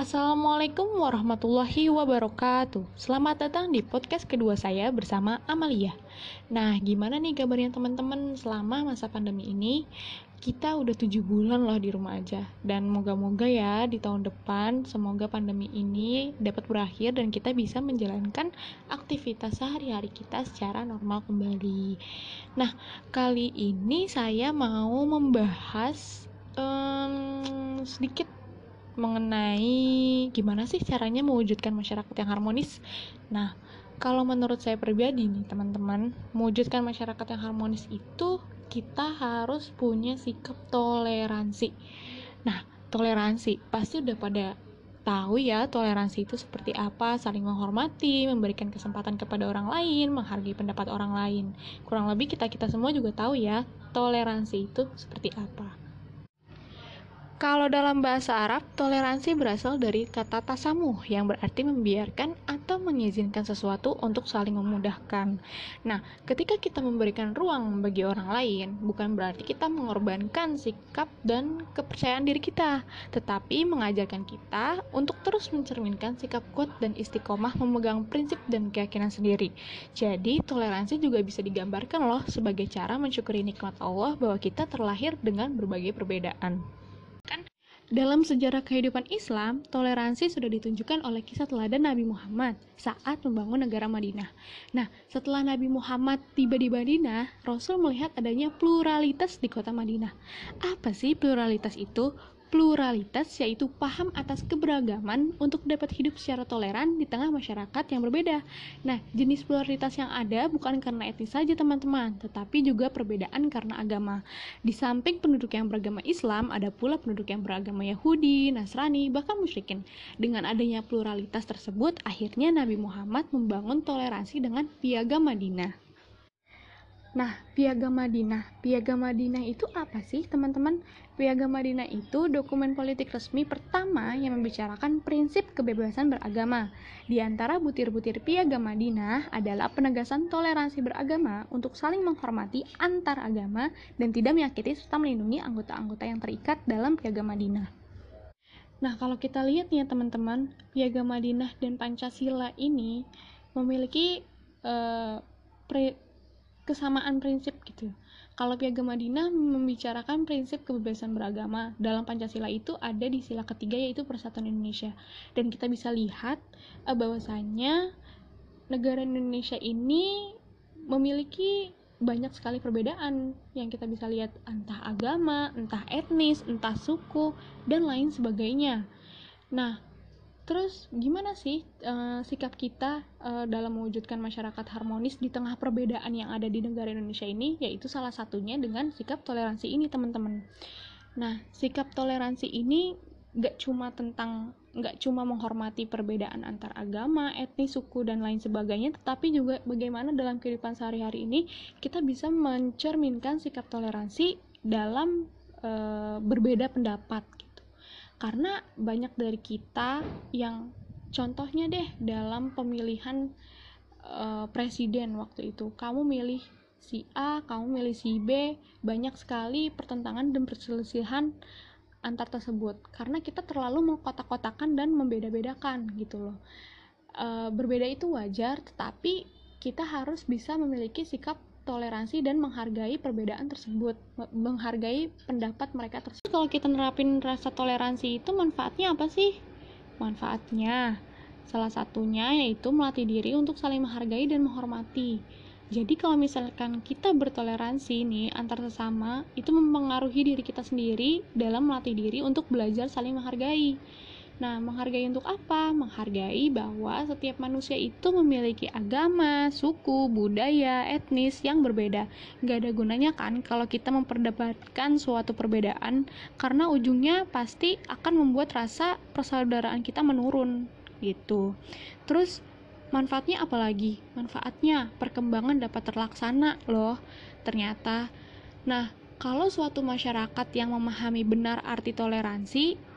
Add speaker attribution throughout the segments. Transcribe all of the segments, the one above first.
Speaker 1: Assalamualaikum warahmatullahi wabarakatuh. Selamat datang di podcast kedua saya bersama Amalia. Nah, gimana nih kabarnya teman-teman selama masa pandemi ini? Kita udah tujuh bulan loh di rumah aja. Dan moga-moga ya di tahun depan Semoga pandemi ini dapat berakhir Dan kita bisa menjalankan aktivitas sehari-hari kita secara normal kembali. Nah, kali ini saya mau membahas um, sedikit mengenai gimana sih caranya mewujudkan masyarakat yang harmonis. Nah, kalau menurut saya pribadi nih teman-teman, mewujudkan masyarakat yang harmonis itu kita harus punya sikap toleransi. Nah, toleransi pasti udah pada tahu ya toleransi itu seperti apa, saling menghormati, memberikan kesempatan kepada orang lain, menghargai pendapat orang lain. Kurang lebih kita-kita semua juga tahu ya toleransi itu seperti apa. Kalau dalam bahasa Arab, toleransi berasal dari kata tasamuh yang berarti membiarkan atau mengizinkan sesuatu untuk saling memudahkan. Nah, ketika kita memberikan ruang bagi orang lain, bukan berarti kita mengorbankan sikap dan kepercayaan diri kita, tetapi mengajarkan kita untuk terus mencerminkan sikap kuat dan istiqomah memegang prinsip dan keyakinan sendiri. Jadi, toleransi juga bisa digambarkan loh sebagai cara mensyukuri nikmat Allah bahwa kita terlahir dengan berbagai perbedaan. Dalam sejarah kehidupan Islam, toleransi sudah ditunjukkan oleh kisah teladan Nabi Muhammad saat membangun negara Madinah. Nah, setelah Nabi Muhammad tiba di Madinah, Rasul melihat adanya pluralitas di kota Madinah. Apa sih pluralitas itu? Pluralitas yaitu paham atas keberagaman untuk dapat hidup secara toleran di tengah masyarakat yang berbeda. Nah, jenis pluralitas yang ada bukan karena etnis saja teman-teman, tetapi juga perbedaan karena agama. Di samping penduduk yang beragama Islam, ada pula penduduk yang beragama Yahudi, Nasrani, bahkan musyrikin. Dengan adanya pluralitas tersebut, akhirnya Nabi Muhammad membangun toleransi dengan piagam Madinah. Nah, Piagam Madinah. Piagam Madinah itu apa sih, teman-teman? Piagam Madinah itu dokumen politik resmi pertama yang membicarakan prinsip kebebasan beragama. Di antara butir-butir Piagam Madinah adalah penegasan toleransi beragama untuk saling menghormati antar agama dan tidak menyakiti serta melindungi anggota-anggota yang terikat dalam Piagam Madinah. Nah, kalau kita lihat nih ya teman-teman, Piagam Madinah dan Pancasila ini memiliki uh, kesamaan prinsip gitu. Kalau Piagam Madinah membicarakan prinsip kebebasan beragama, dalam Pancasila itu ada di sila ketiga yaitu Persatuan Indonesia. Dan kita bisa lihat uh, bahwasanya negara Indonesia ini memiliki banyak sekali perbedaan yang kita bisa lihat entah agama, entah etnis, entah suku, dan lain sebagainya. Nah, Terus gimana sih uh, sikap kita uh, dalam mewujudkan masyarakat harmonis di tengah perbedaan yang ada di negara Indonesia ini? Yaitu salah satunya dengan sikap toleransi ini, teman-teman. Nah, sikap toleransi ini gak cuma tentang gak cuma menghormati perbedaan antar agama, etnis, suku dan lain sebagainya, tetapi juga bagaimana dalam kehidupan sehari-hari ini kita bisa mencerminkan sikap toleransi dalam uh, berbeda pendapat karena banyak dari kita yang contohnya deh dalam pemilihan uh, presiden waktu itu kamu milih si A, kamu milih si B, banyak sekali pertentangan dan perselisihan antar tersebut karena kita terlalu mengkotak-kotakan dan membeda-bedakan gitu loh. E, berbeda itu wajar, tetapi kita harus bisa memiliki sikap toleransi dan menghargai perbedaan tersebut, menghargai pendapat mereka tersebut. Kalau kita nerapin rasa toleransi itu manfaatnya apa sih? Manfaatnya salah satunya yaitu melatih diri untuk saling menghargai dan menghormati. Jadi kalau misalkan kita bertoleransi nih antar sesama, itu mempengaruhi diri kita sendiri dalam melatih diri untuk belajar saling menghargai. Nah, menghargai untuk apa? Menghargai bahwa setiap manusia itu memiliki agama, suku, budaya, etnis yang berbeda. Gak ada gunanya kan kalau kita memperdebatkan suatu perbedaan, karena ujungnya pasti akan membuat rasa persaudaraan kita menurun, gitu. Terus, manfaatnya apa lagi? Manfaatnya perkembangan dapat terlaksana loh, ternyata. Nah, kalau suatu masyarakat yang memahami benar arti toleransi,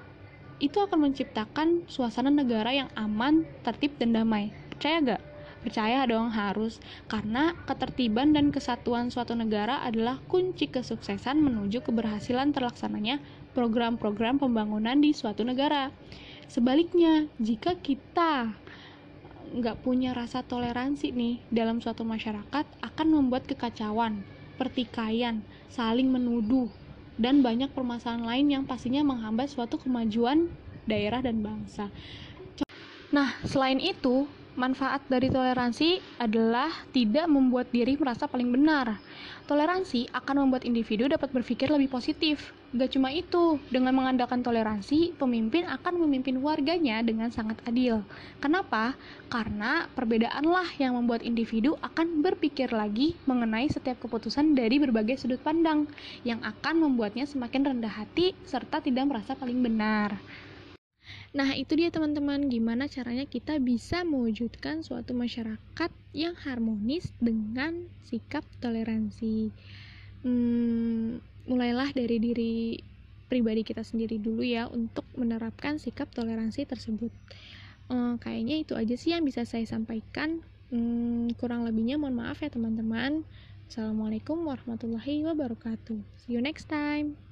Speaker 1: itu akan menciptakan suasana negara yang aman, tertib, dan damai. Percaya gak? Percaya dong harus, karena ketertiban dan kesatuan suatu negara adalah kunci kesuksesan menuju keberhasilan terlaksananya program-program pembangunan di suatu negara. Sebaliknya, jika kita nggak punya rasa toleransi nih dalam suatu masyarakat akan membuat kekacauan, pertikaian, saling menuduh, dan banyak permasalahan lain yang pastinya menghambat suatu kemajuan daerah dan bangsa. Nah, selain itu, Manfaat dari toleransi adalah tidak membuat diri merasa paling benar. Toleransi akan membuat individu dapat berpikir lebih positif. Gak cuma itu, dengan mengandalkan toleransi, pemimpin akan memimpin warganya dengan sangat adil. Kenapa? Karena perbedaanlah yang membuat individu akan berpikir lagi mengenai setiap keputusan dari berbagai sudut pandang, yang akan membuatnya semakin rendah hati serta tidak merasa paling benar. Nah, itu dia teman-teman, gimana caranya kita bisa mewujudkan suatu masyarakat yang harmonis dengan sikap toleransi. Hmm, mulailah dari diri pribadi kita sendiri dulu ya untuk menerapkan sikap toleransi tersebut. Hmm, kayaknya itu aja sih yang bisa saya sampaikan. Hmm, kurang lebihnya mohon maaf ya teman-teman. Assalamualaikum warahmatullahi wabarakatuh. See you next time.